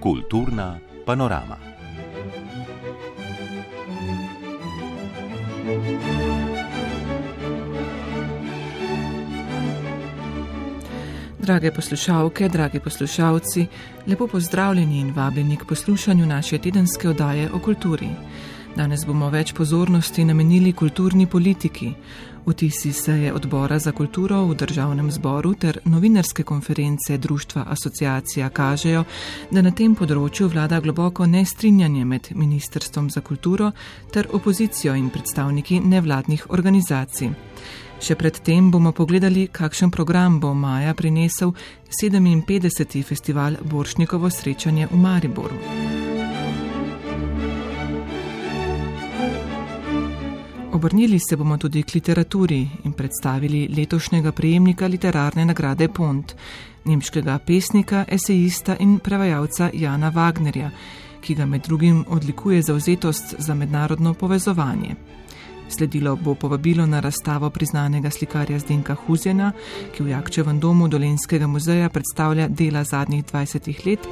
Kulturna panorama. Drage poslušalke, dragi poslušalci, lepo pozdravljeni in vabljeni k poslušanju naše tedenske oddaje o kulturi. Danes bomo več pozornosti namenili kulturni politiki. Vtisi seje odbora za kulturo v državnem zboru ter novinarske konference Društva asociacija kažejo, da na tem področju vlada globoko nestrinjanje med Ministrstvom za kulturo ter opozicijo in predstavniki nevladnih organizacij. Še predtem bomo pogledali, kakšen program bo maja prinesel 57. festival Boršnikovo srečanje v Mariboru. Obrnili se bomo tudi k literaturi in predstavili letošnjega prejemnika literarne nagrade Pont, nemškega pesnika, esejista in prevajalca Jana Wagnerja, ki ga med drugim odlikuje zauzetost za mednarodno povezovanje. Sledilo bo povabilo na razstavo priznanega slikarja Zdenka Huzjena, ki v Jakčevem domu Dolenskega muzeja predstavlja dela zadnjih 20 let,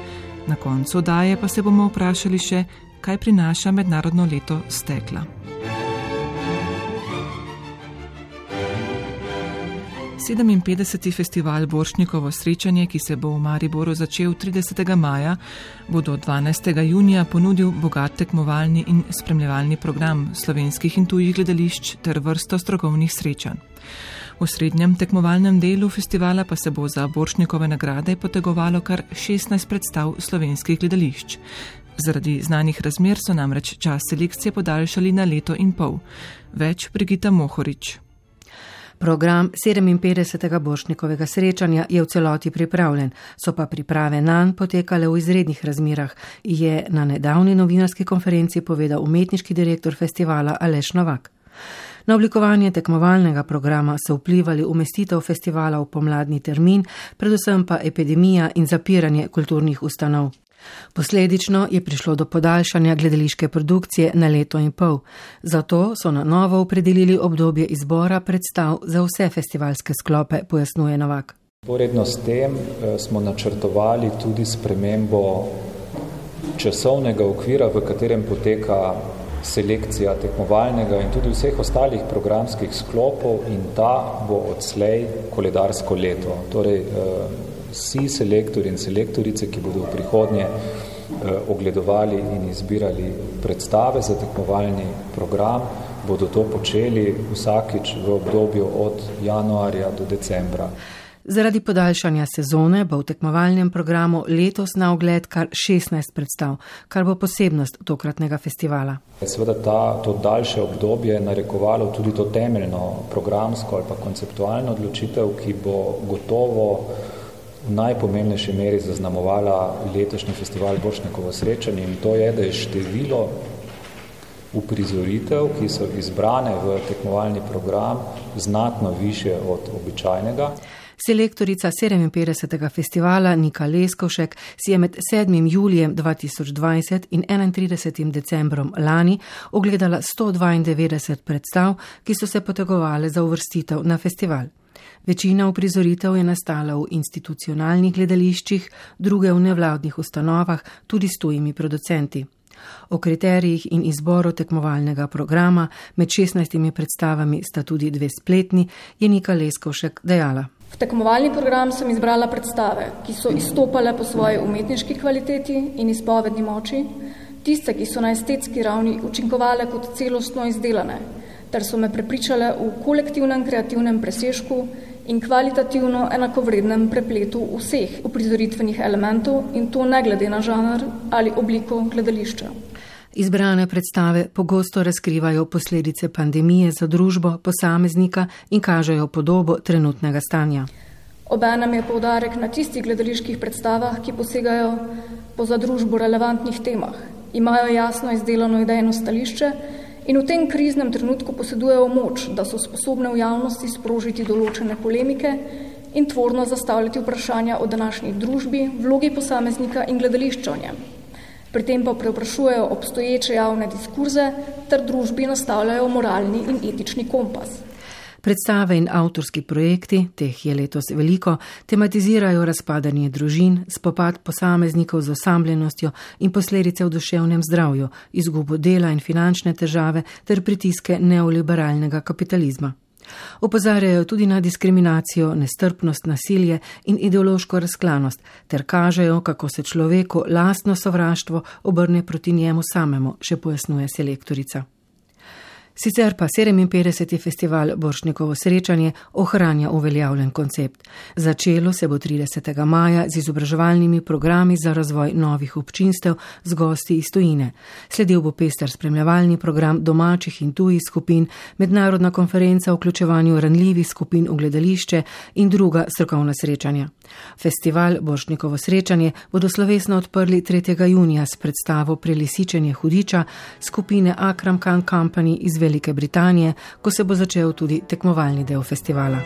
na koncu daje pa se bomo vprašali še, kaj prinaša mednarodno leto stekla. 57. festival Boršnikovo srečanje, ki se bo v Mariboru začel 30. maja, bo do 12. junija ponudil bogat tekmovalni in spremljevalni program slovenskih in tujih gledališč ter vrsto strokovnih srečanj. V srednjem tekmovalnem delu festivala pa se bo za Boršnikove nagrade potegovalo kar 16 predstav slovenskih gledališč. Zaradi znanih razmer so namreč čas selekcije podaljšali na leto in pol. Več Brigita Mohorič. Program 57. Bošnikovega srečanja je v celoti pripravljen, so pa priprave nanj potekale v izrednih razmirah, je na nedavni novinarski konferenci povedal umetniški direktor festivala Aleš Novak. Na oblikovanje tekmovalnega programa so vplivali umestitev festivala v pomladni termin, predvsem pa epidemija in zapiranje kulturnih ustanov. Posledično je prišlo do podaljšanja gledališke produkcije na leto in pol. Zato so na novo opredelili obdobje izbora predstav za vse festivalske sklope, pojasnuje Novak. Poredno s tem eh, smo načrtovali tudi spremembo časovnega okvira, v katerem poteka selekcija tekmovalnega in tudi vseh ostalih programskih sklopov in ta bo odslej koledarsko leto. Torej, eh, vsi selektori in selektorice, ki bodo v prihodnje eh, ogledovali in izbirali predstave za tekmovalni program, bodo to počeli vsakič v obdobju od januarja do decembra. Zaradi podaljšanja sezone bo v tekmovalnem programu letos na ogled kar 16 predstav, kar bo posebnost tokratnega festivala. Sveda ta, to daljše obdobje je narekovalo tudi to temeljno programsko ali pa konceptualno odločitev, ki bo gotovo v najpomembnejši meri zaznamovala letošnji festival Bošnjakovo srečanje in to je, da je število uprizoritev, ki so izbrane v tekmovalni program, znatno više od običajnega. Selektorica 57. festivala Nika Leskovšek si je med 7. julijem 2020 in 31. decembrom lani ogledala 192 predstav, ki so se potegovale za uvrstitev na festival. Večina uprizoritev je nastala v institucionalnih gledališčih, druge v nevladnih ustanovah, tudi s tujimi producenti. O kriterijih in izboru tekmovalnega programa med 16 predstavami sta tudi dve spletni, je Nika Leskovšek dejala. V tekmovalni program sem izbrala predstave, ki so izstopale po svoji umetniški kvaliteti in izpovedni moči, tiste, ki so na estetski ravni učinkovale kot celostno izdelane, ter so me prepričale v kolektivnem kreativnem presežku in kvalitativno enakovrednem prepletu vseh uprizoritvenih elementov in to ne glede na žanr ali obliko gledališča. Izbrane predstave pogosto razkrivajo posledice pandemije za družbo posameznika in kažejo podobo trenutnega stanja. Obenem je poudarek na tistih gledaliških predstavah, ki posegajo po za družbo relevantnih temah, imajo jasno izdelano idejno stališče in v tem kriznem trenutku posedujejo moč, da so sposobne v javnosti sprožiti določene polemike in tvorno zastavljati vprašanja o današnji družbi, vlogi posameznika in gledališča o njem. Pri tem pa preoprašujejo obstoječe javne diskurze ter družbi nastavljajo moralni in etični kompas. Predstave in avtorski projekti, teh je letos veliko, tematizirajo razpadanje družin, spopad posameznikov z osamljenostjo in posledice v duševnem zdravju, izgubo dela in finančne težave ter pritiske neoliberalnega kapitalizma. Opozarjajo tudi na diskriminacijo, nestrpnost, nasilje in ideološko razklanost, ter kažejo, kako se človeku lastno sovraštvo obrne proti njemu samemu, še pojasnjuje selektorica. Sicer pa 57. festival Boršnikovo srečanje ohranja uveljavljen koncept. Začelo se bo 30. maja z izobraževalnimi programi za razvoj novih občinstev z gosti iz tujine. Sledil bo pester spremljevalni program domačih in tujih skupin, mednarodna konferenca o vključevanju ranljivih skupin v gledališče in druga strokovna srečanja. Festival Boršnikovo srečanje bodo slovesno odprli 3. junija s predstavo Prelisičenje hudiča skupine Akram Khan Company iz Velike. Britanije, ko se bo začel tudi tekmovalni del festivala.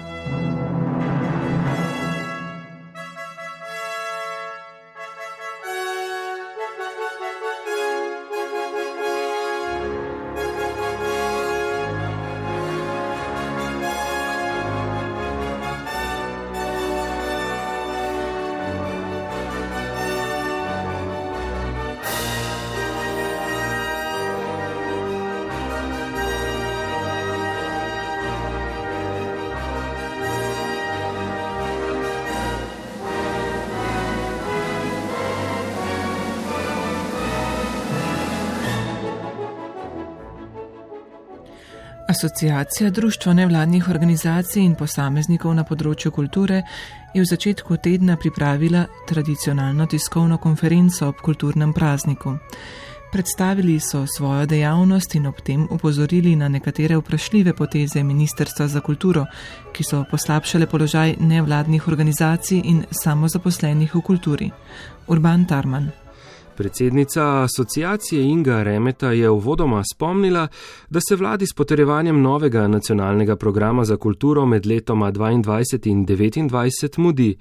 Asociacija Društva nevladnih organizacij in posameznikov na področju kulture je v začetku tedna pripravila tradicionalno tiskovno konferenco ob kulturnem prazniku. Predstavili so svojo dejavnost in ob tem upozorili na nekatere vprašljive poteze Ministrstva za kulturo, ki so poslabšale položaj nevladnih organizacij in samozaposlenih v kulturi. Urban Tarman. Predsednica asociacije Inga Remeta je uvodoma spomnila, da se vladi s potrjevanjem novega nacionalnega programa za kulturo med letoma 22 in 29 mudi,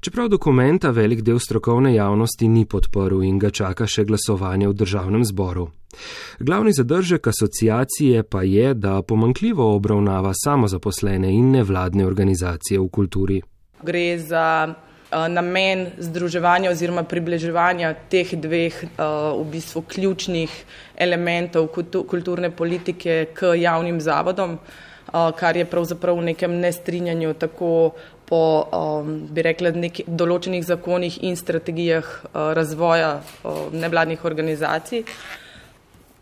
čeprav dokumenta velik del strokovne javnosti ni podporil in ga čaka še glasovanje v državnem zboru. Glavni zadržek asociacije pa je, da pomankljivo obravnava samozaposlene in nevladne organizacije v kulturi. Gre za namen združevanja oziroma približevanja teh dveh eh, v bistvu ključnih elementov kulturne politike k javnim zavodom, eh, kar je pravzaprav v nekem nestrinjanju tako po, bi rekla, nekih določenih zakonih in strategijah razvoja nevladnih organizacij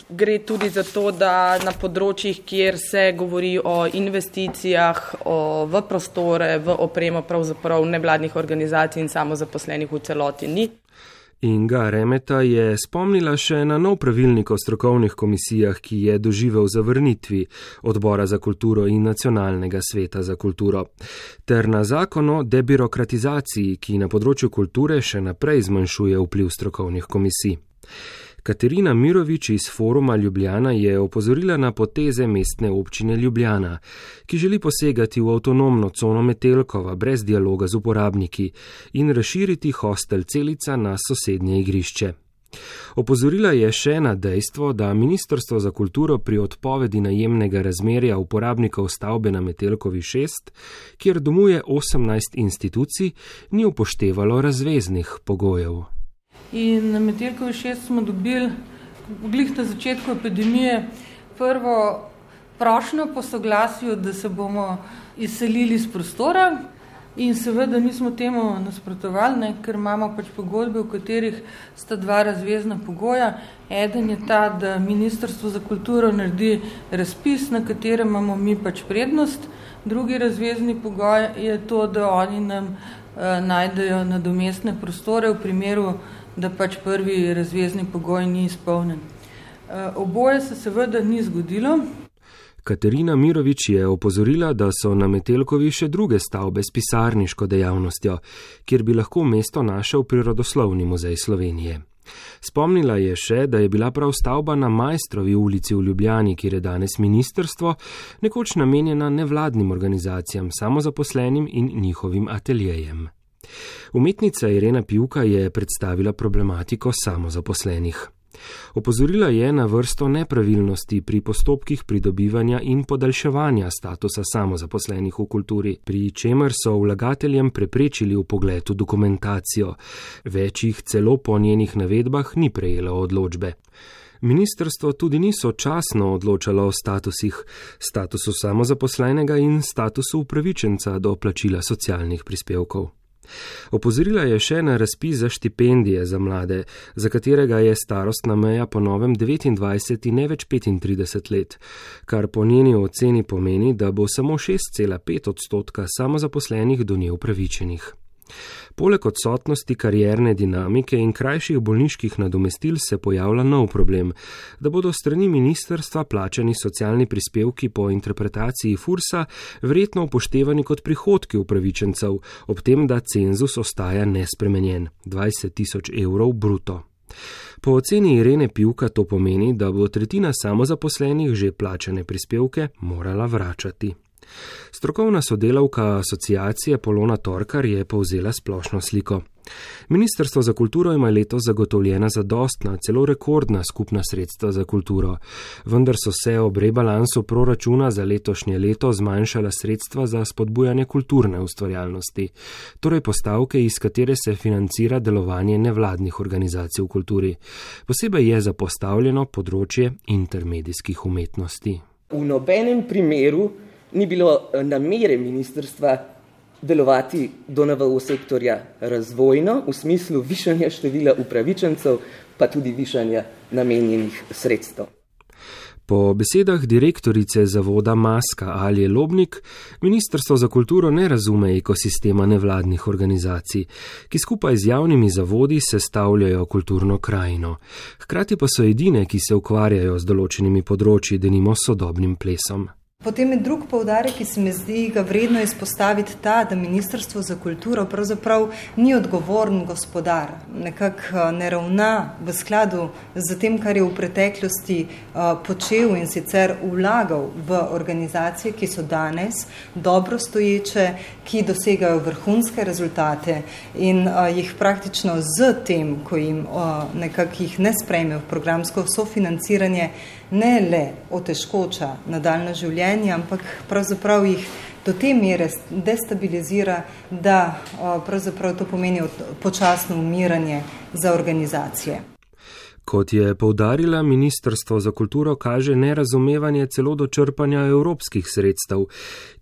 gre tudi za to, da na področjih, kjer se govori o investicijah, o, v prostore, v opremo pravzaprav nevladnih organizacij in samozaposlenih v celoti ni. Inga Remeta je spomnila še na nov pravilnik o strokovnih komisijah, ki je doživel zavrnitvi odbora za kulturo in nacionalnega sveta za kulturo, ter na zakon o debirokratizaciji, ki na področju kulture še naprej zmanjšuje vpliv strokovnih komisij. Katerina Mirovič iz foruma Ljubljana je opozorila na poteze mestne občine Ljubljana, ki želi posegati v avtonomno cono Metelkova brez dialoga z uporabniki in razširiti hostel celica na sosednje igrišče. Opozorila je še na dejstvo, da Ministrstvo za kulturo pri odpovedi najemnega razmerja uporabnikov stavbe na Metelkovi 6, kjer domuje 18 institucij, ni upoštevalo razveznih pogojev. In na Metelkovi šest smo dobili, glih na začetku epidemije, prvo prošnjo po soglasju, da se bomo izselili iz prostora. In seveda nismo temu nasprotovali, ne, ker imamo pač pogodbe, v katerih sta dva razvezna pogoja. Eden je ta, da Ministrstvo za kulturo naredi razpis, na katerem imamo mi pač prednost. Drugi razvezni pogoj je to, da oni nam eh, najdejo nadomestne prostore v primeru da pač prvi razvezni pogoj ni izpolnen. E, oboje se seveda ni zgodilo. Katerina Mirovič je opozorila, da so na Metelkovi še druge stavbe s pisarniško dejavnostjo, kjer bi lahko mesto našel prirodoslovni muzej Slovenije. Spomnila je še, da je bila prav stavba na Majstrovi ulici v Ljubljani, kjer je danes ministrstvo, nekoč namenjena nevladnim organizacijam, samozaposlenim in njihovim ateljejem. Umetnica Irena Pivka je predstavila problematiko samozaposlenih. Opozorila je na vrsto nepravilnosti pri postopkih pridobivanja in podaljševanja statusa samozaposlenih v kulturi, pri čemer so vlagateljem preprečili v pogledu dokumentacijo, večjih celo po njenih navedbah ni prejelo odločbe. Ministrstvo tudi ni sočasno odločalo o statusih, statusu samozaposlenega in statusu upravičenca do plačila socialnih prispevkov. Opozorila je še na razpis za štipendije za mlade, za katerega je starostna meja po novem 29 in ne več 35 let, kar po njeni oceni pomeni, da bo samo 6,5 odstotka samozaposlenih do nje upravičenih. Poleg odsotnosti karierne dinamike in krajših bolniških nadomestil se pojavlja nov problem, da bodo strani ministerstva plačani socialni prispevki po interpretaciji Fursa verjetno upoštevani kot prihodki upravičencev, ob tem, da cenzus ostaja nespremenjen - 20 tisoč evrov bruto. Po oceni Irene Pivka to pomeni, da bo tretjina samozaposlenih že plačane prispevke morala vračati. Strokovna sodelavka asociacije Polona Torkar je povzela splošno sliko. Ministrstvo za kulturo ima letos zagotovljena zadostna, celo rekordna skupna sredstva za kulturo, vendar so se ob rebalansu proračuna za letošnje leto zmanjšala sredstva za spodbujanje kulturne ustvarjalnosti, torej postavke, iz katere se financira delovanje nevladnih organizacij v kulturi. Posebej je zapostavljeno področje intermedijskih umetnosti. V nobenem primeru ni bilo eh, namere ministrstva delovati do NVO sektorja razvojno v smislu višanja števila upravičencev, pa tudi višanja namenjenih sredstev. Po besedah direktorice zavoda Maska Alje Lobnik, Ministrstvo za kulturo ne razume ekosistema nevladnih organizacij, ki skupaj z javnimi zavodi sestavljajo kulturno krajino. Hkrati pa so edine, ki se ukvarjajo z določenimi področji, denimo sodobnim plesom. Potem je drug povdarek, ki se mi zdi ga vredno izpostaviti ta, da Ministrstvo za kulturo pravzaprav ni odgovoren gospodar, nekako eh, ne ravna v skladu z tem, kar je v preteklosti uh, počel in sicer vlagal v organizacije, ki so danes dobro stoječe, ki dosegajo vrhunske rezultate in uh, jih praktično z tem, ko jim nekako jih ne sprejme v programsko sofinanciranje, ne le otežkoča nadaljno življenje, ampak pravzaprav jih do te mere destabilizira, da pravzaprav to pomeni počasno umiranje za organizacije. Kot je povdarila, Ministrstvo za kulturo kaže nerazumevanje celo do črpanja evropskih sredstev,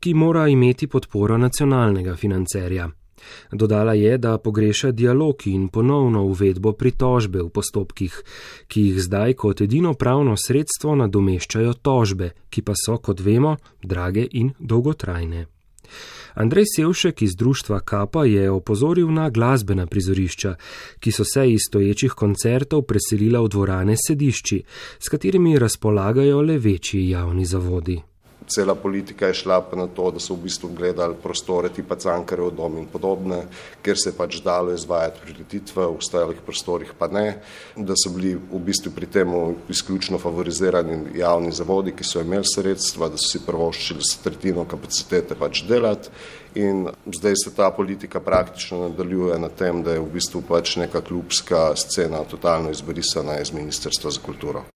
ki mora imeti podporo nacionalnega financerja. Dodala je, da pogreša dialog in ponovno uvedbo pritožbe v postopkih, ki jih zdaj kot edino pravno sredstvo nadomeščajo tožbe, ki pa so, kot vemo, drage in dolgotrajne. Andrej Sevšek iz društva Kapa je opozoril na glasbena prizorišča, ki so se iz stoječih koncertov preselila v dvorane sedišči, s katerimi razpolagajo le večji javni zavodi cela politika je šla pa na to, da so v bistvu gledali prostore tipa Cankarev dom in podobne, ker se je pač dalo izvajati prireditve, v ostalih prostorih pa ne, da so bili v bistvu pri tem izključno favorizirani javni zavodi, ki so imeli sredstva, da so si prvoščili s tretjino kapacitete pač delati in zdaj se ta politika praktično nadaljuje na tem, da je v bistvu pač neka klubska scena totalno izbrisana iz Ministrstva za kulturo.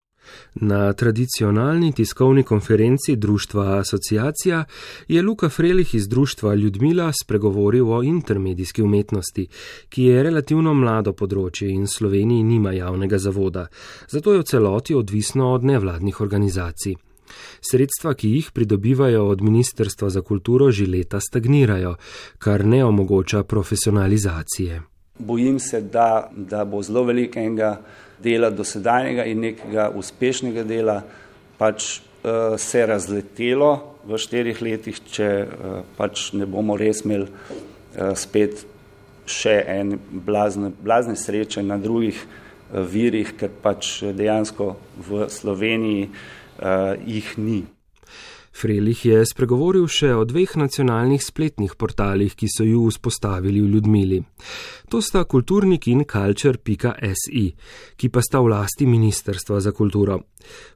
Na tradicionalni tiskovni konferenci društva Asociacija je Luka Frelih iz društva Ljudmila spregovoril o intermedijski umetnosti, ki je relativno mlado področje in Sloveniji nima javnega zavoda, zato je v celoti odvisno od nevladnih organizacij. Sredstva, ki jih pridobivajo od Ministrstva za kulturo, že leta stagnirajo, kar ne omogoča profesionalizacije. Bojim se, da, da bo zelo velikega dela dosedajnega in nekega uspešnega dela pač uh, se razletelo v štirih letih, če uh, pač ne bomo res imeli uh, spet še en blazne, blazne sreče na drugih uh, virih, ker pač dejansko v Sloveniji uh, jih ni. Frelih je spregovoril še o dveh nacionalnih spletnih portalih, ki so ju vzpostavili v Ljudmili. To sta kulturnik in culture.si, ki pa sta v lasti Ministrstva za kulturo.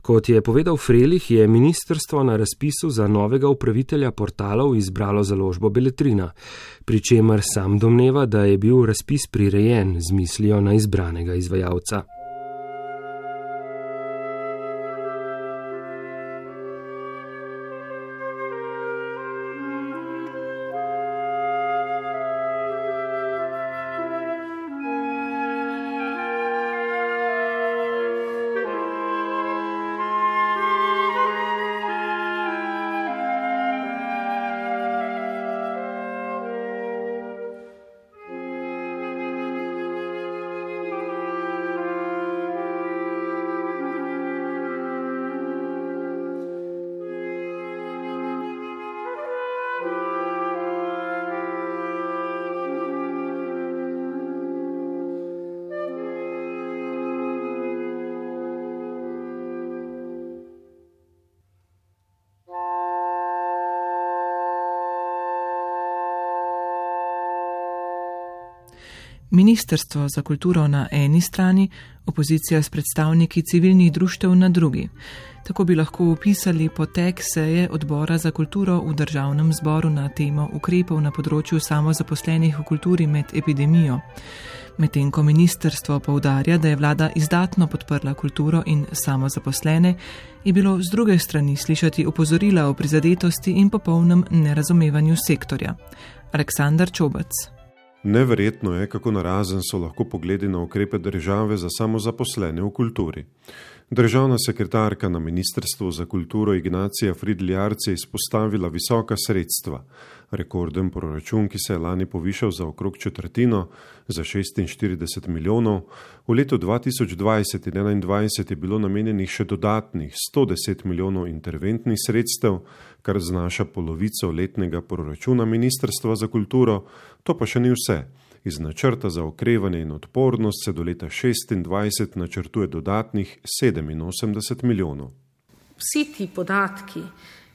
Kot je povedal Frelih, je ministrstvo na razpisu za novega upravitelja portalov izbralo založbo Beletrina, pri čemer sam domneva, da je bil razpis prirejen z mislijo na izbranega izvajalca. Ministrstvo za kulturo na eni strani, opozicija s predstavniki civilnih društev na drugi. Tako bi lahko opisali potek seje odbora za kulturo v državnem zboru na temo ukrepov na področju samozaposlenih v kulturi med epidemijo. Medtem ko ministrstvo povdarja, da je vlada izdatno podprla kulturo in samozaposlene, je bilo z druge strani slišati opozorila o prizadetosti in popolnem nerazumevanju sektorja. Aleksandar Čobac. Neverjetno je, kako narazen so lahko pogledi na ukrepe države za samozaposlene v kulturi. Državna sekretarka na Ministrstvu za kulturo Ignacija Fridljarc je izpostavila visoka sredstva. Rekorden proračun, ki se je lani povišal za okrog četrtino, za 46 milijonov, v letu 2020 in 2021 je bilo namenjenih še dodatnih 110 milijonov interventnih sredstev, kar znaša polovico letnega proračuna Ministrstva za kulturo, to pa še ni vse. Iz načrta za okrevanje in odpornost se do leta 2026 načrtuje dodatnih 87 milijonov. Vsi ti podatki,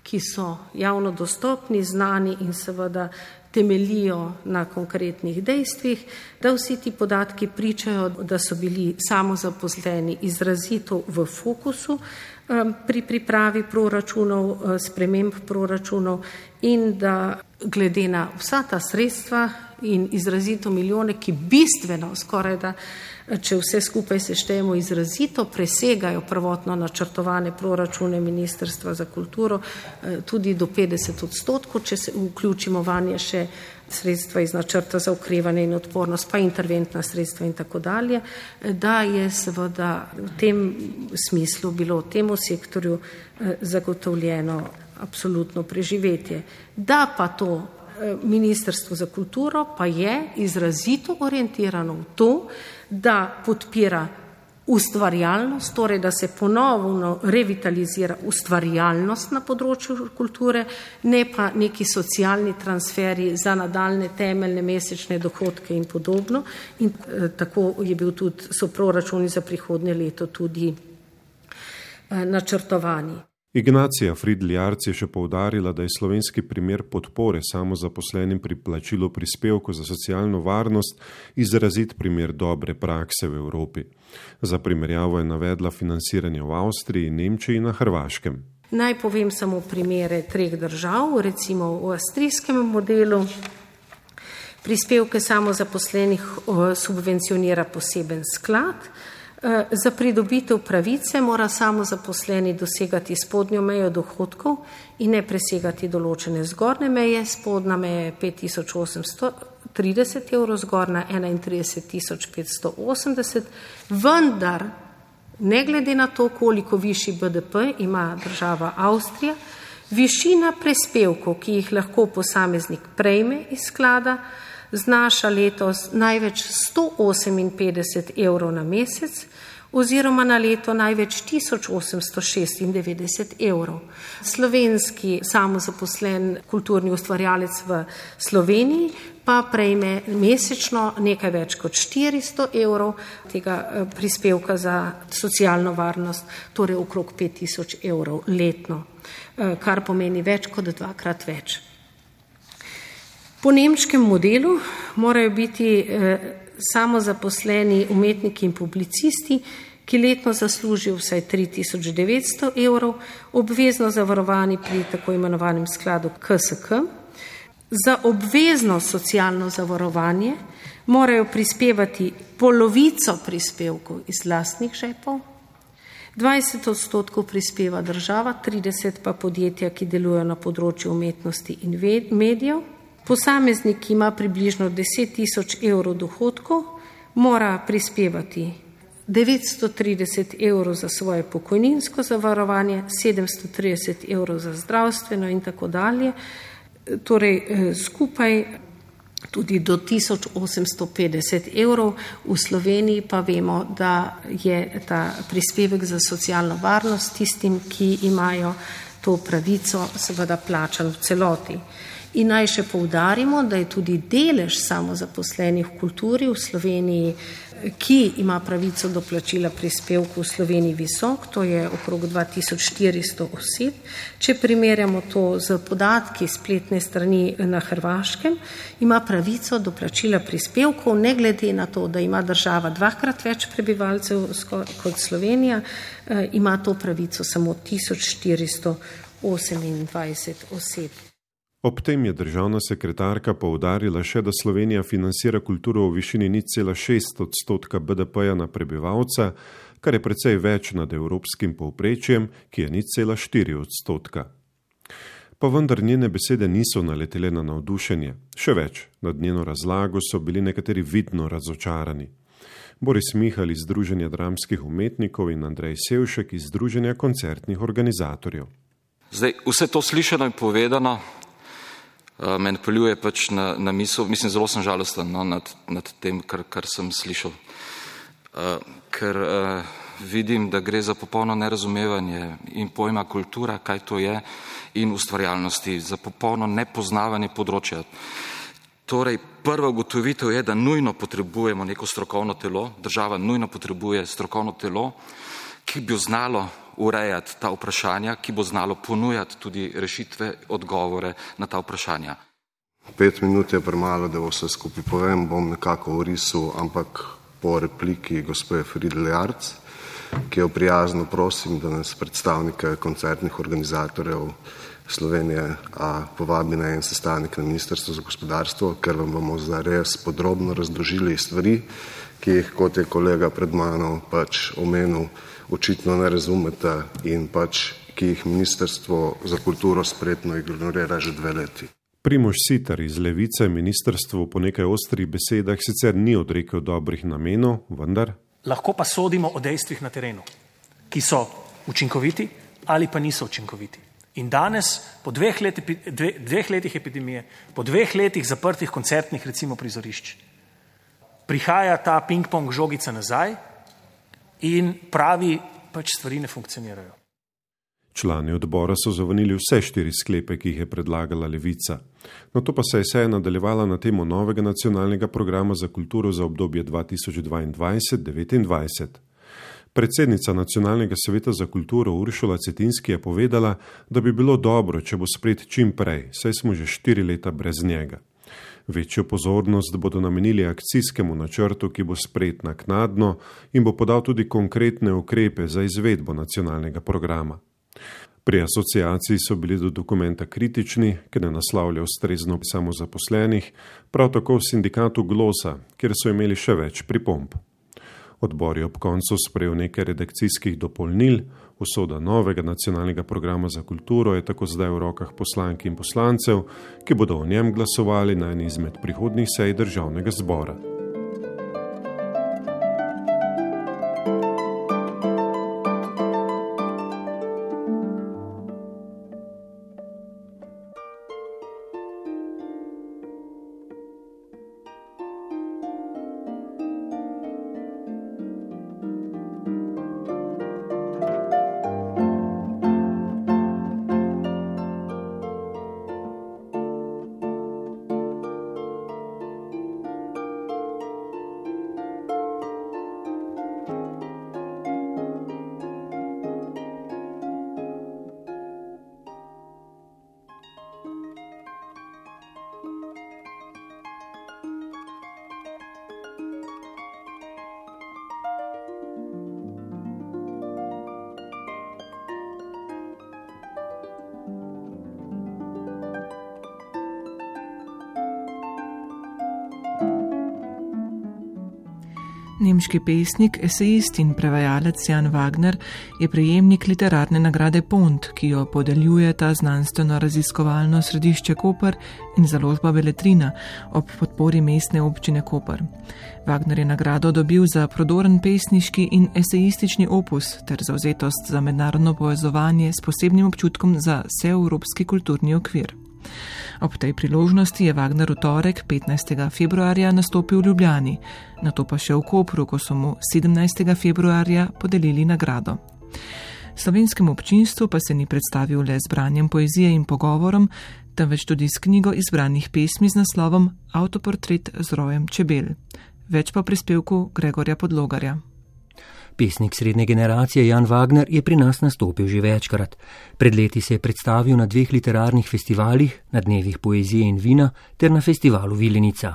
ki so javno dostopni, znani in seveda temelijo na konkretnih dejstvih, da vsi ti podatki pričajo, da so bili samozaposleni izrazito v fokusu pri pripravi proračunov, eh, sprememb proračunov in da glede na vsa ta sredstva in izrazito milijone, ki bistveno skoraj da, če vse skupaj seštejemo, izrazito presegajo prvotno načrtovane proračune Ministrstva za kulturo, eh, tudi do 50 odstotkov, če se vključimo vanje še sredstva iz načrta za ukrevanje in odpornost, pa interventna sredstva in tako dalje, da je seveda v tem smislu bilo temu sektorju eh, zagotovljeno absolutno preživetje. Da pa to eh, Ministrstvo za kulturo pa je izrazito orientirano v to, da podpira ustvarjalnost, torej da se ponovno revitalizira ustvarjalnost na področju kulture, ne pa neki socialni transferi za nadaljne temeljne mesečne dohodke in podobno. In eh, tako je bil tudi, so proračuni za prihodnje leto tudi eh, načrtovani. Ignacija Fridljarc je še povdarila, da je slovenski primer podpore samozaposlenim pri plačilu prispevku za socialno varnost izrazit primer dobre prakse v Evropi. Za primerjavo je navedla financiranje v Avstriji, Nemčiji in na Hrvaškem. Naj povem samo primere treh držav, recimo v avstrijskem modelu. Prispevke samozaposlenih subvencionira poseben sklad, za pridobitev pravice mora samo zaposleni dosegati spodnjo mejo dohodkov in ne presegati določene zgornje meje. Spodna meja je 5830 evrov, zgornja 31580, vendar ne glede na to, koliko višji BDP ima država Avstrija, višina prispevkov, ki jih lahko posameznik prejme iz sklada, znaša letos največ 158 evrov na mesec oziroma na leto največ 1896 evrov. Slovenski samozaposlen kulturni ustvarjalec v Sloveniji pa prejme mesečno nekaj več kot 400 evrov tega eh, prispevka za socialno varnost, torej okrog 5000 evrov letno, eh, kar pomeni več kot dvakrat več. Po nemškem modelu morajo biti eh, samozaposleni umetniki in publicisti, ki letno zaslužijo vsaj 3900 evrov, obvezno zavarovani pri tako imenovanem skladu KSK. Za obvezno socialno zavarovanje morajo prispevati polovico prispevkov iz lastnih žepov, 20 odstotkov prispeva država, 30 pa podjetja, ki delujejo na področju umetnosti in medijev. Posameznik, ki ima približno 10 tisoč evrov dohodkov, mora prispevati 930 evrov za svoje pokojninsko zavarovanje, 730 evrov za zdravstveno in tako dalje. Torej eh, skupaj tudi do 1850 evrov. V Sloveniji pa vemo, da je ta prispevek za socialno varnost tistim, ki imajo to pravico, seveda plačan v celoti. In naj še poudarimo, da je tudi delež samozaposlenih v kulturi v Sloveniji ki ima pravico do plačila prispevkov v Sloveniji visok, to je okrog 2400 oseb. Če primerjamo to z podatki spletne strani na Hrvaškem, ima pravico do plačila prispevkov, ne glede na to, da ima država dvakrat več prebivalcev kot Slovenija, eh, ima to pravico samo 1428 oseb. Ob tem je državna sekretarka poudarila še, da Slovenija financira kulturo v višini 0,6 odstotka BDP-ja na prebivalca, kar je precej več nad evropskim povprečjem, ki je 0,4 odstotka. Pa vendar njene besede niso naletele na navdušenje. Še več, nad njeno razlago so bili nekateri vidno razočarani. Boris Mihal iz Združenja dramskih umetnikov in Andrej Sevšek iz Združenja koncertnih organizatorjev. Zdaj, vse to slišano in povedano me napeljuje pač na, na misel, mislim, zelo sem žalosten no, nad, nad tem, kar, kar sem slišal. Uh, ker uh, vidim, da gre za popolno nerazumevanje in pojma kultura, kaj to je, in ustvarjalnosti, za popolno nepoznavanje področja. Torej, prva ugotovitev je, da nujno potrebujemo neko strokovno telo, država nujno potrebuje strokovno telo, ki bi znalo urejati ta vprašanja, ki bo znalo ponujati tudi rešitve, odgovore na ta vprašanja. Pet minut je premalo, da vse skupaj povem, bom nekako orisal, ampak po repliki gospe Friedel Jarc, ki jo prijazno prosim, da nas predstavnike koncertnih organizatorjev Slovenije a, povabi na en sestanek na Ministrstvo za gospodarstvo, ker vam bomo zdaj res podrobno razložili stvari, ki jih, kot je kolega pred mano pač omenil, očitno ne razumete in pač, ki jih Ministrstvo za kulturo spretno ignorira že dve leti. Primož Sitar iz Levice ministrstvu po nekaj ostrih besedah sicer ni odrekel dobrih namenov, vendar. Lahko pa sodimo o dejstvih na terenu, ki so učinkoviti ali pa niso učinkoviti. In danes, po dveh, leti, dve, dveh letih epidemije, po dveh letih zaprtih koncertnih, recimo prizorišč, prihaja ta ping-pong žogica nazaj in pravi, pač stvari ne funkcionirajo. Člani odbora so zavrnili vse štiri sklepe, ki jih je predlagala Levica. No to pa se je seja nadaljevala na temo novega nacionalnega programa za kulturo za obdobje 2022-2029. Predsednica Nacionalnega sveta za kulturo Uršula Cetinski je povedala, da bi bilo dobro, če bo spred čim prej, saj smo že štiri leta brez njega. Večjo pozornost bodo namenili akcijskemu načrtu, ki bo spret naknadno in bo podal tudi konkretne ukrepe za izvedbo nacionalnega programa. Pri asociaciji so bili do dokumenta kritični, ker ne naslavlja ustrezno samozaposlenih, prav tako v sindikatu Glosa, kjer so imeli še več pripomb. Odbor je ob koncu sprejel nekaj redakcijskih dopolnil, usoda novega nacionalnega programa za kulturo je tako zdaj v rokah poslank in poslancev, ki bodo o njem glasovali na eni izmed prihodnjih sej državnega zbora. Nemški pesnik, esejist in prevajalec Jan Wagner je prejemnik literarne nagrade Pont, ki jo podeljuje ta znanstveno-raziskovalno središče Koper in založba Veletrina ob podpori mestne občine Koper. Wagner je nagrado dobil za prodoren pesniški in esejistični opus ter zauzetost za mednarodno povezovanje s posebnim občutkom za vseevropski kulturni okvir. Ob tej priložnosti je Wagner v torek 15. februarja nastopil v Ljubljani, na to pa še v Kopru, ko so mu 17. februarja podelili nagrado. Slovenskemu občinstvu pa se ni predstavil le z branjem poezije in pogovorom, temveč tudi s knjigo izbranih pesmi z naslovom Autoportret z rojem čebel. Več pa prispevku Gregorja Podlogarja. Pesnik srednje generacije Jan Wagner je pri nas nastopil že večkrat. Pred leti se je predstavil na dveh literarnih festivalih, na dnevih poezije in vina ter na festivalu Vilenica.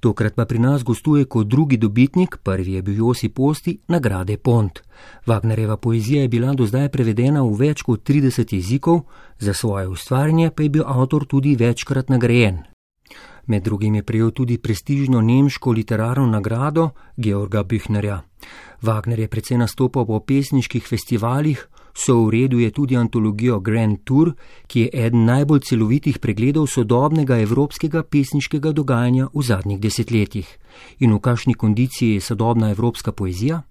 Tokrat pa pri nas gostuje kot drugi dobitnik, prvi je bil Josi Posti, nagrade Pont. Wagnerjeva poezija je bila do zdaj prevedena v več kot 30 jezikov, za svoje ustvarjanje pa je bil avtor tudi večkrat nagrajen. Med drugim je prejel tudi prestižno nemško literarno nagrado Georga Büchnerja. Wagner je predvsej nastopal po pesniških festivalih, so v redu je tudi antologijo Grand Tour, ki je eden najbolj celovitih pregledov sodobnega evropskega pesniškega dogajanja v zadnjih desetletjih. In v kakšni kondiciji je sodobna evropska poezija?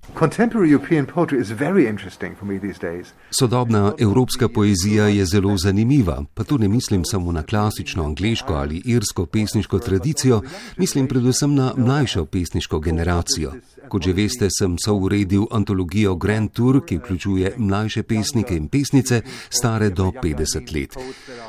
Sodobna evropska poezija je zelo zanimiva, pa tu ne mislim samo na klasično angliško ali irsko pesniško tradicijo, mislim predvsem na mlajšo pesniško generacijo. Kot že veste, sem souredil antologijo Grand Tour, ki vključuje mlajše pesnike in pesnice, stare do 50 let.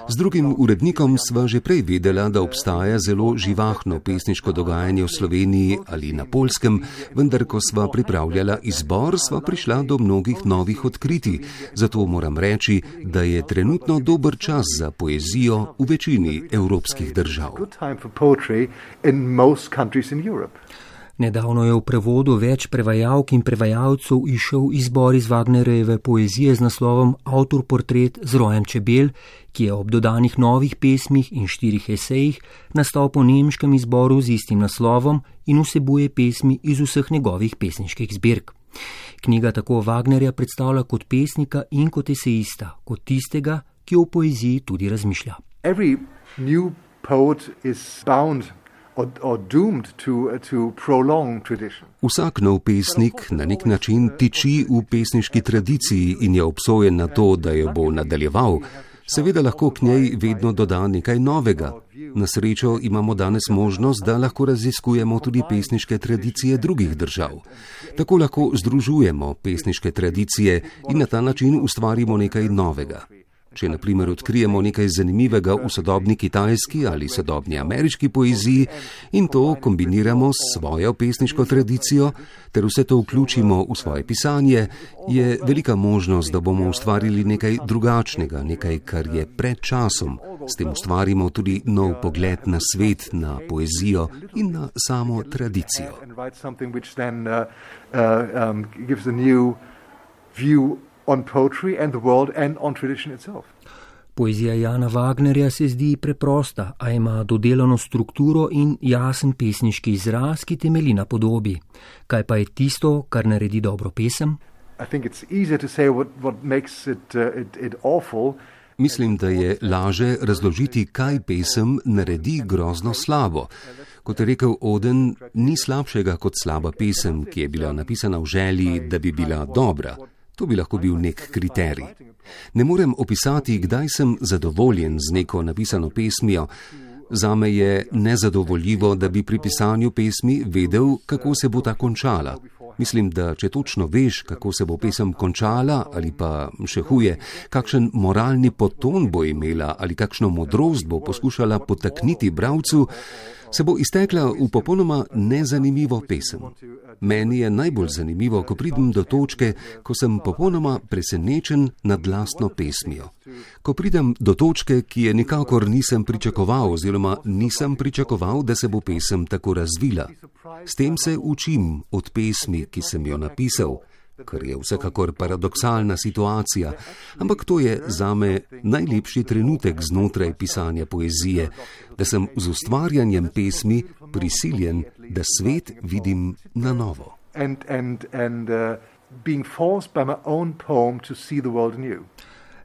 Z drugim urednikom sva že prej vedela, da obstaja zelo živahno pesniško dogajanje v Sloveniji ali na Polskem, vendar ko sva pripravljala izbor, sva prišla do mnogih novih odkritij. Zato moram reči, da je trenutno dober čas za poezijo v večini evropskih držav. Nedavno je v prevodu več prevajalk in prevajalcev išel izbor iz Wagnerjeve poezije z naslovom Avtor portret z rojem čebel, ki je ob dodanih novih pesmih in štirih esejih nastal po nemškem izboru z istim naslovom in vsebuje pesmi iz vseh njegovih pesniških zbirk. Knjiga tako Wagnerja predstavlja kot pesnika in kot esejista, kot tistega, ki o poeziji tudi razmišlja. Every new poet is bound Vsak nov pesnik na nek način tiči v pesniški tradiciji in je obsojen na to, da jo bo nadaljeval. Seveda lahko k njej vedno doda nekaj novega. Na srečo imamo danes možnost, da lahko raziskujemo tudi pesniške tradicije drugih držav. Tako lahko združujemo pesniške tradicije in na ta način ustvarimo nekaj novega. Če na primer odkrijemo nekaj zanimivega v sodobni kitajski ali sodobni ameriški poeziji in to kombiniramo s svojo pesniško tradicijo, ter vse to vključimo v svoje pisanje, je velika možnost, da bomo ustvarili nekaj drugačnega, nekaj, kar je pred časom. S tem ustvarimo tudi nov pogled na svet, na poezijo in na samo tradicijo. On poetry and the world and on tradition itself. Poezija Jana Wagnerja se zdi preprosta, a ima dodelano strukturo in jasen pesniški izraz, ki temelji na podobi. Kaj pa je tisto, kar naredi dobro pesem? Uh, Mislim, da je laže razložiti, kaj pesem naredi grozno slabo. Kot je rekel Oden, ni slabšega kot slaba pesem, ki je bila napisana v želji, da bi bila dobra. To bi lahko bil nek kriterij. Ne morem opisati, kdaj sem zadovoljen z neko napisano pesmijo. Zame je nezadovoljivo, da bi pri pisanju pesmi vedel, kako se bo ta končala. Mislim, da če točno veš, kako se bo pesem končala, ali pa še huje, kakšen moralni poton bo imela ali kakšno modrost bo poskušala potakniti bravcu, se bo iztekla v popolnoma nezanimivo pesem. Meni je najbolj zanimivo, ko pridem do točke, ko sem popolnoma presenečen nad lastno pesmijo. Ko pridem do točke, ki je nikakor nisem pričakoval, oziroma nisem pričakoval, da se bo pesem tako razvila. S tem se učim od pesmi, ki sem jo napisal kar je vsekakor paradoksalna situacija, ampak to je zame najlepši trenutek znotraj pisanja poezije, da sem z ustvarjanjem pesmi prisiljen, da svet vidim na novo. And, and, and, uh,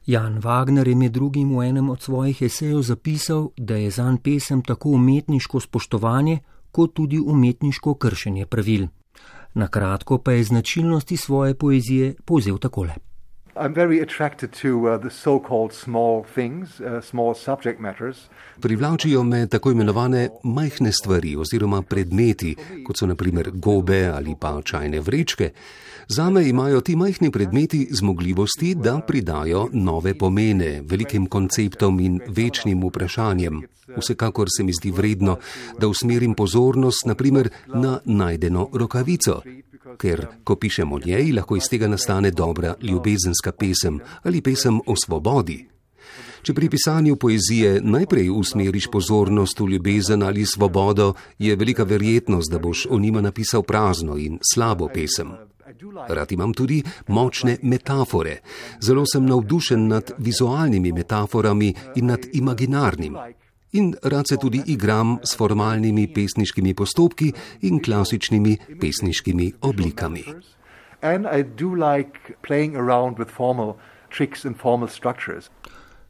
Jan Wagner je med drugim v enem od svojih esejev zapisal, da je zanj pesem tako umetniško spoštovanje, kot tudi umetniško kršenje pravil. Na kratko pa je značilnosti svoje poezije povzel takole. I'm very attracted to uh, the so-called small things, uh, small subject matters. Privlačijo me tako imenovane majhne stvari oziroma predmeti, kot so naprimer gobe ali pa čajne vrečke. Zame imajo ti majhni predmeti zmogljivosti, da pridajo nove pomene velikim konceptom in večnim vprašanjem. Vsekakor se mi zdi vredno, da usmerim pozornost naprimer na najdeno rokavico, ker ko pišem o njej, lahko iz tega nastane dobra ljubezenska pesem ali pesem o svobodi. Če pri pisanju poezije najprej usmeriš pozornost v ljubezen ali svobodo, je velika verjetnost, da boš o njima napisal prazno in slabo pesem. Rad imam tudi močne metafore. Zelo sem navdušen nad vizualnimi metaforami in nad imaginarnim. In rad se tudi igram s formalnimi pesniškimi postopki in klasičnimi pesniškimi oblikami.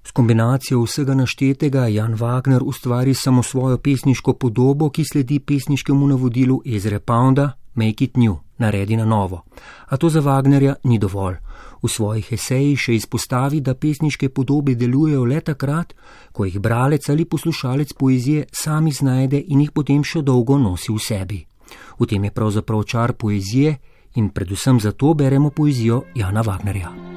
S kombinacijo vsega naštetega Jan Wagner ustvari samo svojo pesniško podobo, ki sledi pesniškemu navodilu Ezre Pounda Make it new, naredi na novo. A to za Wagnerja ni dovolj. V svojih esejih še izpostavi, da pesniške podobe delujejo le takrat, ko jih bralec ali poslušalec poezije sami znajde in jih potem še dolgo nosi v sebi. V tem je pravzaprav čar poezije in predvsem zato beremo poezijo Jana Wagnerja.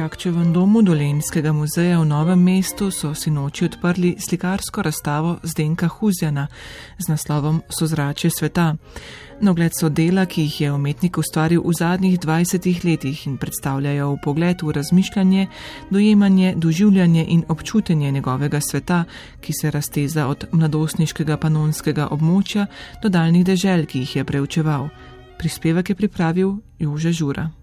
Jakčevem domu Dolenskega muzeja v Novem mestu so si noči odprli slikarsko razstavo Zdenka Huzjana z naslovom Sozrače sveta. Na ogled so dela, ki jih je umetnik ustvaril v zadnjih 20 letih in predstavljajo v pogled v razmišljanje, dojemanje, doživljanje in občutenje njegovega sveta, ki se razteza od mladostniškega panonskega območja do daljnih dežel, ki jih je preučeval. Prispevek je pripravil Jože Žura.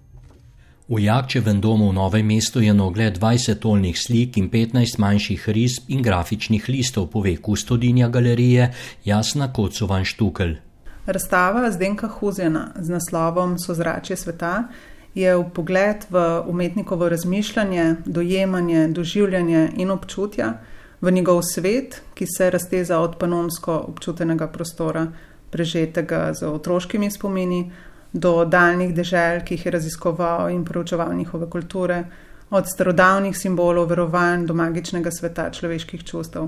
V Jakčevem domu v Novem mestu je na ogled 20 tolnih slik in 15 manjših risb in grafičnih listov, pove kustodinja galerije Jasna Kocovan Štukel. Razstava Zdenka Huzjana z naslovom Sozračje sveta je v pogled v umetnikovo razmišljanje, dojemanje, doživljanje in občutja v njegov svet, ki se razteza od panonsko občutenega prostora, prežetega z otroškimi spomini, do daljnih dežel, ki jih je raziskoval in proučeval njihove kulture, od starodavnih simbolov verovanj do magičnega sveta človeških čustev.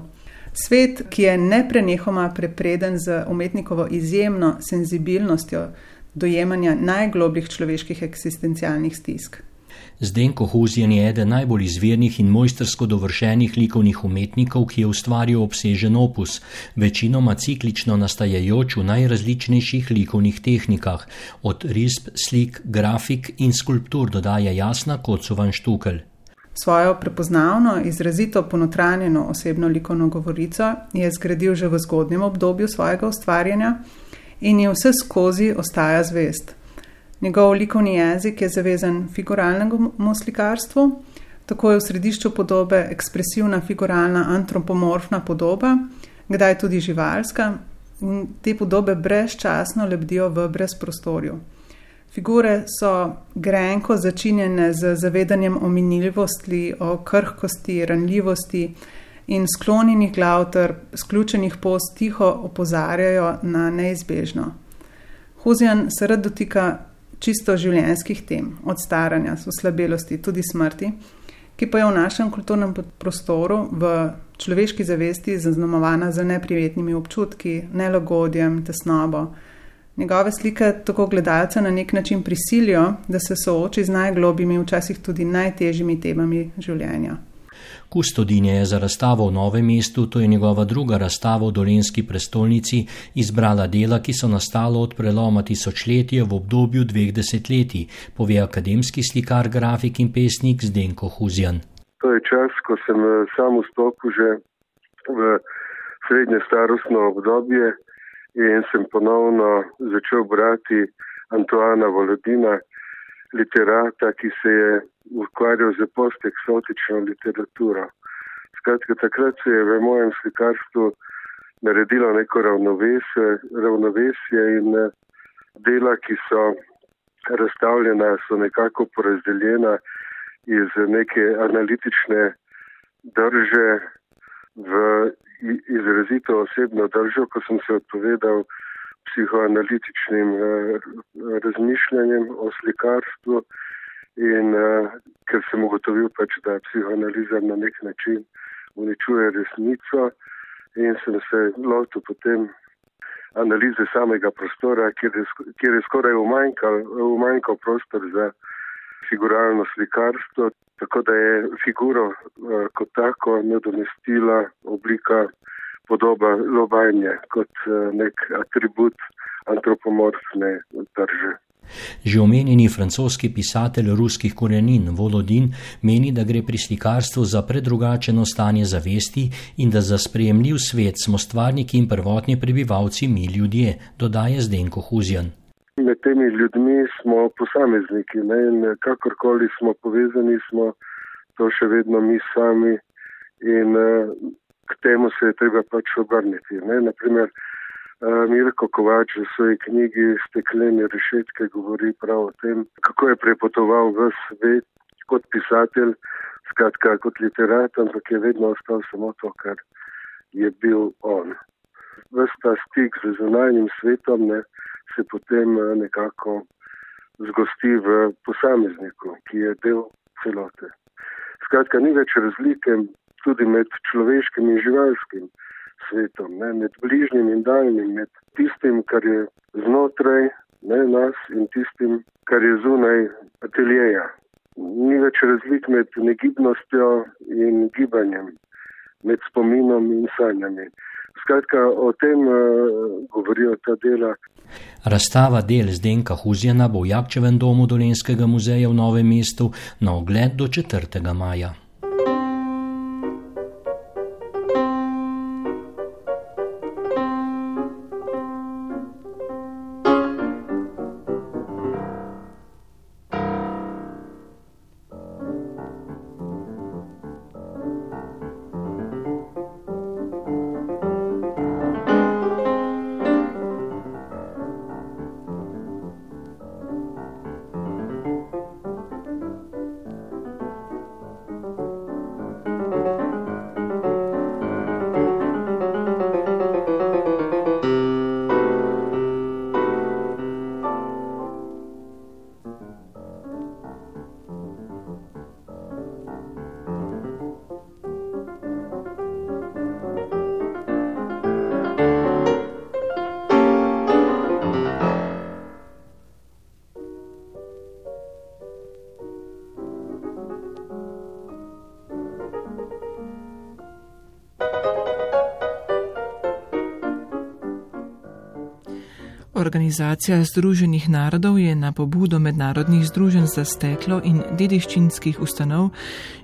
Svet, ki je neprenehoma prepreden z umetnikovo izjemno senzibilnostjo dojemanja najglobljih človeških eksistencialnih stisk. Zdenko Huzjan je eden najbolj izvirnih in mojstersko dovršenih likovnih umetnikov, ki je ustvaril obsežen opus, večinoma ciklično nastajajoč v najrazličnejših likovnih tehnikah, od risb, slik, grafik in skulptur dodaja jasna kocovan štukel. Svojo prepoznavno, izrazito ponotranjeno osebno likovno govorico je zgradil že v zgodnjem obdobju svojega ustvarjanja in je vse skozi ostaja zvest. Njegov likovni jezik je zavezan figuralnemu slikarstvu, tako je v središču podobe ekspresivna figuralna antropomorfna podoba, kdaj tudi živalska, in te podobe brezčasno lebdijo v brezprostorju. Figure so grenko začinjene z zavedanjem o minljivosti, o krhkosti, ranljivosti in sklonjenih glav ter sključenih post tiho opozarjajo na neizbežno. Huzjan se rad dotika čisto življenjskih tem, od staranja, oslabelosti, tudi smrti, ki pa je v našem kulturnem prostoru, v človeški zavesti, zaznamovana z neprijetnimi občutki, nelagodjem, tesnobo. Njegove slike tako gledalca na nek način prisilijo, da se sooči z najglobjimi, včasih tudi najtežjimi temami življenja. Kustodinje je za razstavo v Novem mestu, to je njegova druga razstava v Dolenski prestolnici, izbrala dela, ki so nastala od preloma tisočletja v obdobju dveh desetletij, pove akademski slikar, grafik in pesnik Zdenko Huzjan. To je čas, ko sem eh, sam vstopil že v srednje starostno obdobje in sem ponovno začel brati Antoana Volodina, literata, ki se je ukvarjal z posteksotično literaturo. Skratka, takrat se je v mojem slikarstvu naredilo neko ravnovesje, ravnovesje in eh, dela, ki so razstavljena, so nekako porazdeljena iz neke analitične drže v izrazito osebno držo, ko sem se odpovedal psihoanalitičnim eh, razmišljanjem o slikarstvu in uh, ker sem ugotovil, pač, da psihoanaliza na nek način uničuje resnico in sem se lotil potem analize samega prostora, kjer je, kjer je skoraj umanjkal, umanjkal prostor za figuralno slikarstvo, tako da je figuro uh, kot tako nadomestila oblika podoba lobanja kot uh, nek atribut antropomorfne drže. Že omenjeni francoski pisatelj ruskih korenin Volodin meni, da gre pri slikarstvu za predrugačeno stanje zavesti in da za sprejemljiv svet smo stvarniki in prvotni prebivalci mi ljudje, dodaja Zdenko Huzjan. Med temi ljudmi smo posamezniki ne? in kakorkoli smo povezani, smo to še vedno mi sami in uh, k temu se je treba pač obrniti. Naprimer, Eh, Mirko Kovač v svoji knjigi Steklene rešetke govori prav o tem, kako je prepotoval v svet kot pisatelj, skratka kot literat, ampak je vedno ostal samo to, kar je bil on. Vsta stik z zunanjim svetom ne, se potem eh, nekako zgosti v posamezniku, ki je del celote. Skratka, ni več razlike tudi med človeškim in živalskim svetom, ne, med bližnjim in daljnim, med tistim, kar je znotraj ne, nas in tistim, kar je zunaj ateljeja. Ni več razlik med negibnostjo in gibanjem, med spominom in sanjami. Skratka, o tem uh, govorijo ta dela. Razstava del Zdenka Huzjana bo v Jakčevem domu Dolenskega muzeja v Novem mestu na ogled do 4. maja. Organizacija Združenih narodov je na pobudo mednarodnih združenj za steklo in dediščinskih ustanov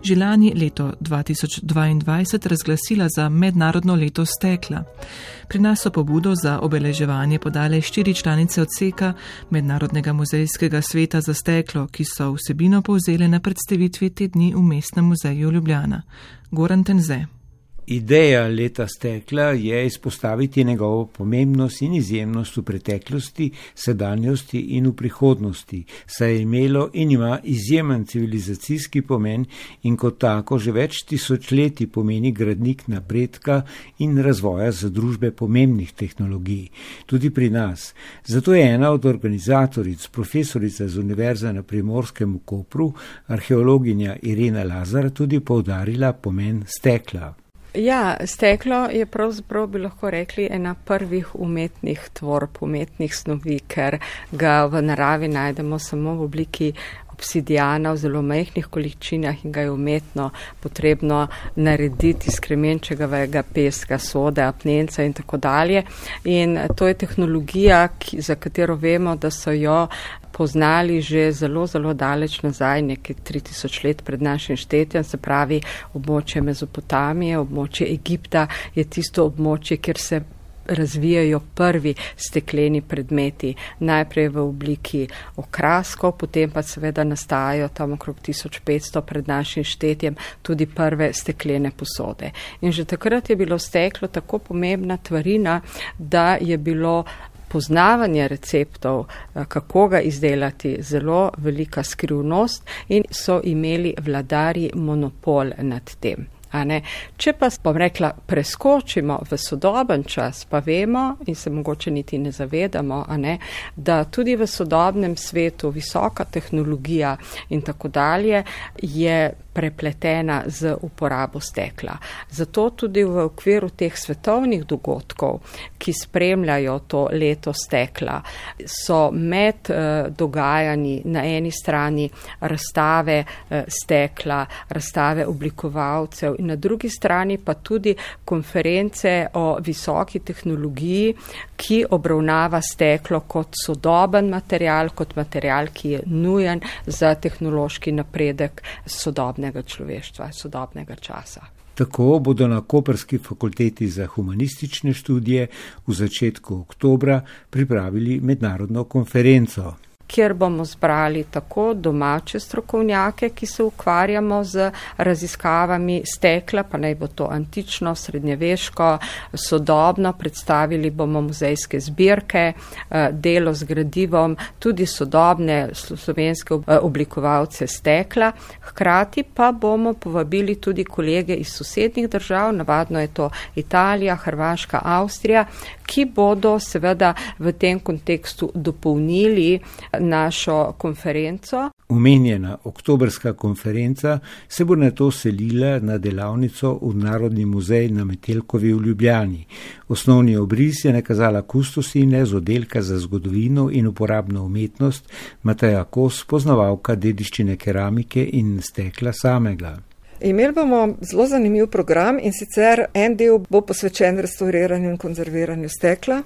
že lani leto 2022 razglasila za mednarodno leto stekla. Pri nas so pobudo za obeleževanje podale štiri članice odseka Mednarodnega muzejskega sveta za steklo, ki so vsebino povzele na predstavitvi te dni v Mestnem muzeju Ljubljana. Goran Tenze. Ideja leta stekla je izpostaviti njegovo pomembnost in izjemnost v preteklosti, sedanjosti in v prihodnosti, saj je imelo in ima izjemen civilizacijski pomen in kot tako že več tisočletij pomeni gradnik napredka in razvoja za družbe pomembnih tehnologij, tudi pri nas. Zato je ena od organizatoric, profesorica z Univerze na Primorskem v Kopru, arheologinja Irena Lazar, tudi povdarila pomen stekla. Ja, steklo je pravzaprav, bi lahko rekli, ena prvih umetnih tvorb, umetnih snovi, ker ga v naravi najdemo samo v obliki obsidijana v zelo majhnih količinah in ga je umetno potrebno narediti iz kremenčevega peska, sode, apnenca in tako dalje. In to je tehnologija, ki, za katero vemo, da so jo poznali že zelo, zelo daleč nazaj, nekaj 3000 let pred našim štetjem, se pravi območje Mezopotamije, območje Egipta je tisto območje, kjer se razvijajo prvi stekleni predmeti, najprej v obliki okraskov, potem pa seveda nastajajo tam okrog 1500 pred našim štetjem tudi prve steklene posode. In že takrat je bilo steklo tako pomembna tvarina, da je bilo poznavanje receptov, eh, kako ga izdelati, zelo velika skrivnost in so imeli vladari monopol nad tem. Če pa, bom rekla, preskočimo v sodoben čas, pa vemo in se mogoče niti ne zavedamo, ne, da tudi v sodobnem svetu visoka tehnologija in tako dalje je prepletena z uporabo stekla. Zato tudi v okviru teh svetovnih dogodkov, ki spremljajo to leto stekla, so med uh, dogajanji na eni strani razstave uh, stekla, razstave oblikovalcev in na drugi strani pa tudi konference o visoki tehnologiji, ki obravnava steklo kot sodoben material, kot material, ki je nujen za tehnološki napredek sodobne sodobnega človeštva, sodobnega časa. Tako bodo na Koperski fakulteti za humanistične študije v začetku oktobra pripravili mednarodno konferenco kjer bomo zbrali tako domače strokovnjake, ki se ukvarjamo z raziskavami stekla, pa naj bo to antično, srednjeveško, sodobno, predstavili bomo muzejske zbirke, eh, delo z gradivom, tudi sodobne slovenske eh, oblikovalce stekla, hkrati pa bomo povabili tudi kolege iz sosednjih držav, navadno je to Italija, Hrvaška, Avstrija, ki bodo seveda v tem kontekstu dopolnili našo konferenco. Umenjena oktobrska konferenca se bo na to selila na delavnico v Narodni muzej na Metelkovi v Ljubljani. Osnovni obris je nakazala kustosine z oddelka za zgodovino in uporabno umetnost Mateja Kos, poznavalka dediščine keramike in stekla samega. Imeli bomo zelo zanimiv program in sicer en del bo posvečen restauriranju in konzerviranju stekla.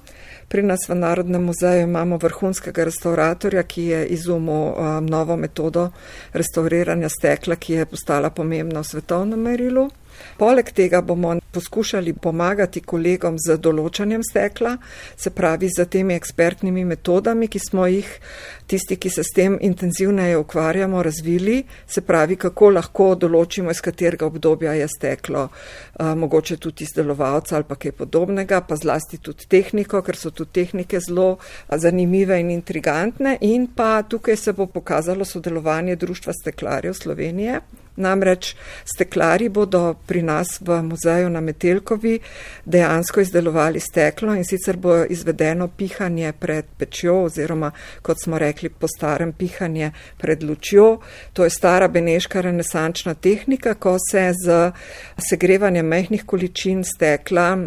Pri nas v Narodnem muzeju imamo vrhunskega restauratorja, ki je izumil um, novo metodo restauriranja stekla, ki je postala pomembna v svetovnem merilu. Poleg tega bomo poskušali pomagati kolegom z določanjem stekla, se pravi z temi ekspertnimi metodami, ki smo jih tisti, ki se s tem intenzivneje ukvarjamo, razvili, se pravi, kako lahko določimo, iz katerega obdobja je steklo, mogoče tudi izdelovalca ali pa kaj podobnega, pa zlasti tudi tehniko, ker so tudi tehnike zelo zanimive in intrigantne in pa tukaj se bo pokazalo sodelovanje Društva steklarjev Slovenije. Namreč steklari bodo pri nas v muzeju na Metelkovi dejansko izdelovali steklo in sicer bo izvedeno pihanje pred pečjo oziroma, kot smo rekli, po starem pihanje pred lučjo. To je stara beneška renesančna tehnika, ko se z segrevanjem mehkih količin stekla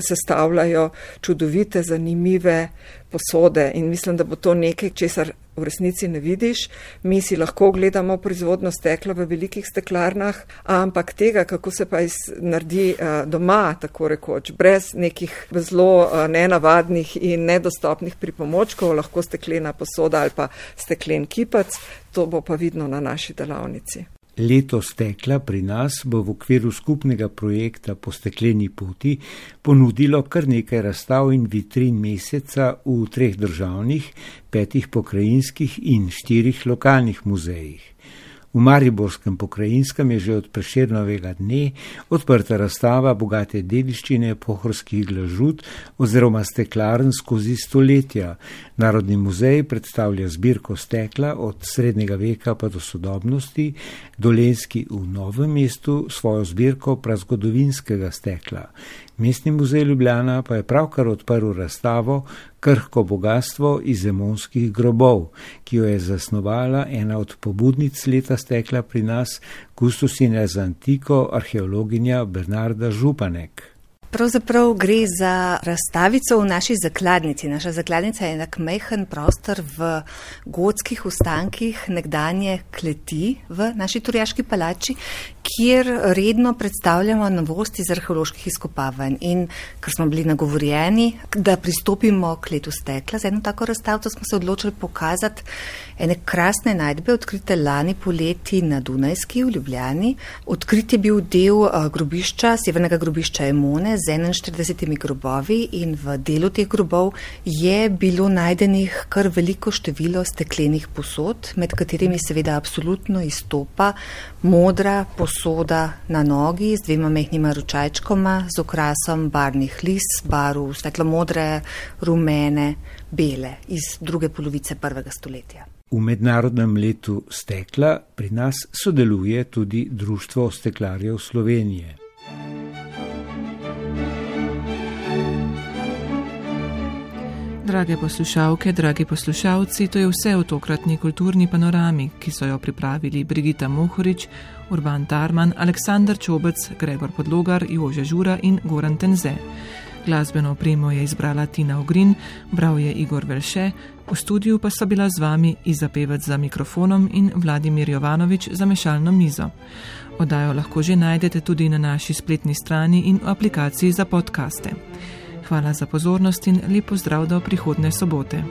sestavljajo čudovite, zanimive posode in mislim, da bo to nekaj, česar v resnici ne vidiš. Mi si lahko gledamo proizvodno steklo v velikih steklarnah, ampak tega, kako se pa iz, naredi uh, doma, tako rekoč, brez nekih zelo uh, nenavadnih in nedostopnih pripomočkov, lahko steklena posoda ali pa steklen kipac, to bo pa vidno na naši delavnici. Leto stekla pri nas bo v okviru skupnega projekta po stekleni poti ponudilo kar nekaj razstav in vitrin meseca v treh državnih, petih pokrajinskih in štirih lokalnih muzejih. V Mariborskem pokrajinskem je že od preširnovega dne odprta razstava bogate dediščine pohorskih glažut oziroma steklarn skozi stoletja. Narodni muzej predstavlja zbirko stekla od srednjega veka pa do sodobnosti, Dolenski v novem mestu svojo zbirko prazgodovinskega stekla. Mestni muzej Ljubljana pa je pravkar odprl razstavo Krhko bogatstvo iz zemonskih grobov, ki jo je zasnovala ena od pobudnic leta stekla pri nas, kustusina za antiko, arheologinja Bernarda Županek. Pravzaprav gre za razstavico v naši zakladnici. Naša zakladnica je enak mehen prostor v gotskih ustankih nekdanje kleti v naši turjaški palači, kjer redno predstavljamo novosti iz arheoloških izkopavanj. In ker smo bili nagovorjeni, da pristopimo k letu stekla, za eno tako razstavco smo se odločili pokazati ene krasne najdbe, odkrite lani poleti na Dunajski v Ljubljani. Odkrit je bil del uh, grobišča, severnega grobišča Emone z 41 grobovi in v delu teh grobov je bilo najdenih kar veliko število steklenih posod, med katerimi seveda absolutno izstopa modra posoda na nogi z dvema mehnima ročajčkoma z okrasom barvnih lis, barv svetlo-modre, rumene, bele iz druge polovice prvega stoletja. V mednarodnem letu stekla pri nas sodeluje tudi Društvo steklarjev Slovenije. Drage poslušalke, dragi poslušalci, to je vse v tokratni kulturni panorami, ki so jo pripravili Brigita Mohorič, Urban Tarman, Aleksandr Čobec, Gregor Podlogar, Jože Žura in Goran Tenze. Glasbeno opremo je izbrala Tina Ogrin, bral je Igor Velše, v studiu pa so bila z vami Iza Pevec za mikrofonom in Vladimir Jovanovič za mešalno mizo. Odajo lahko že najdete tudi na naši spletni strani in v aplikaciji za podkaste. Hvala za pozornost in lepo zdrav do prihodne sobote.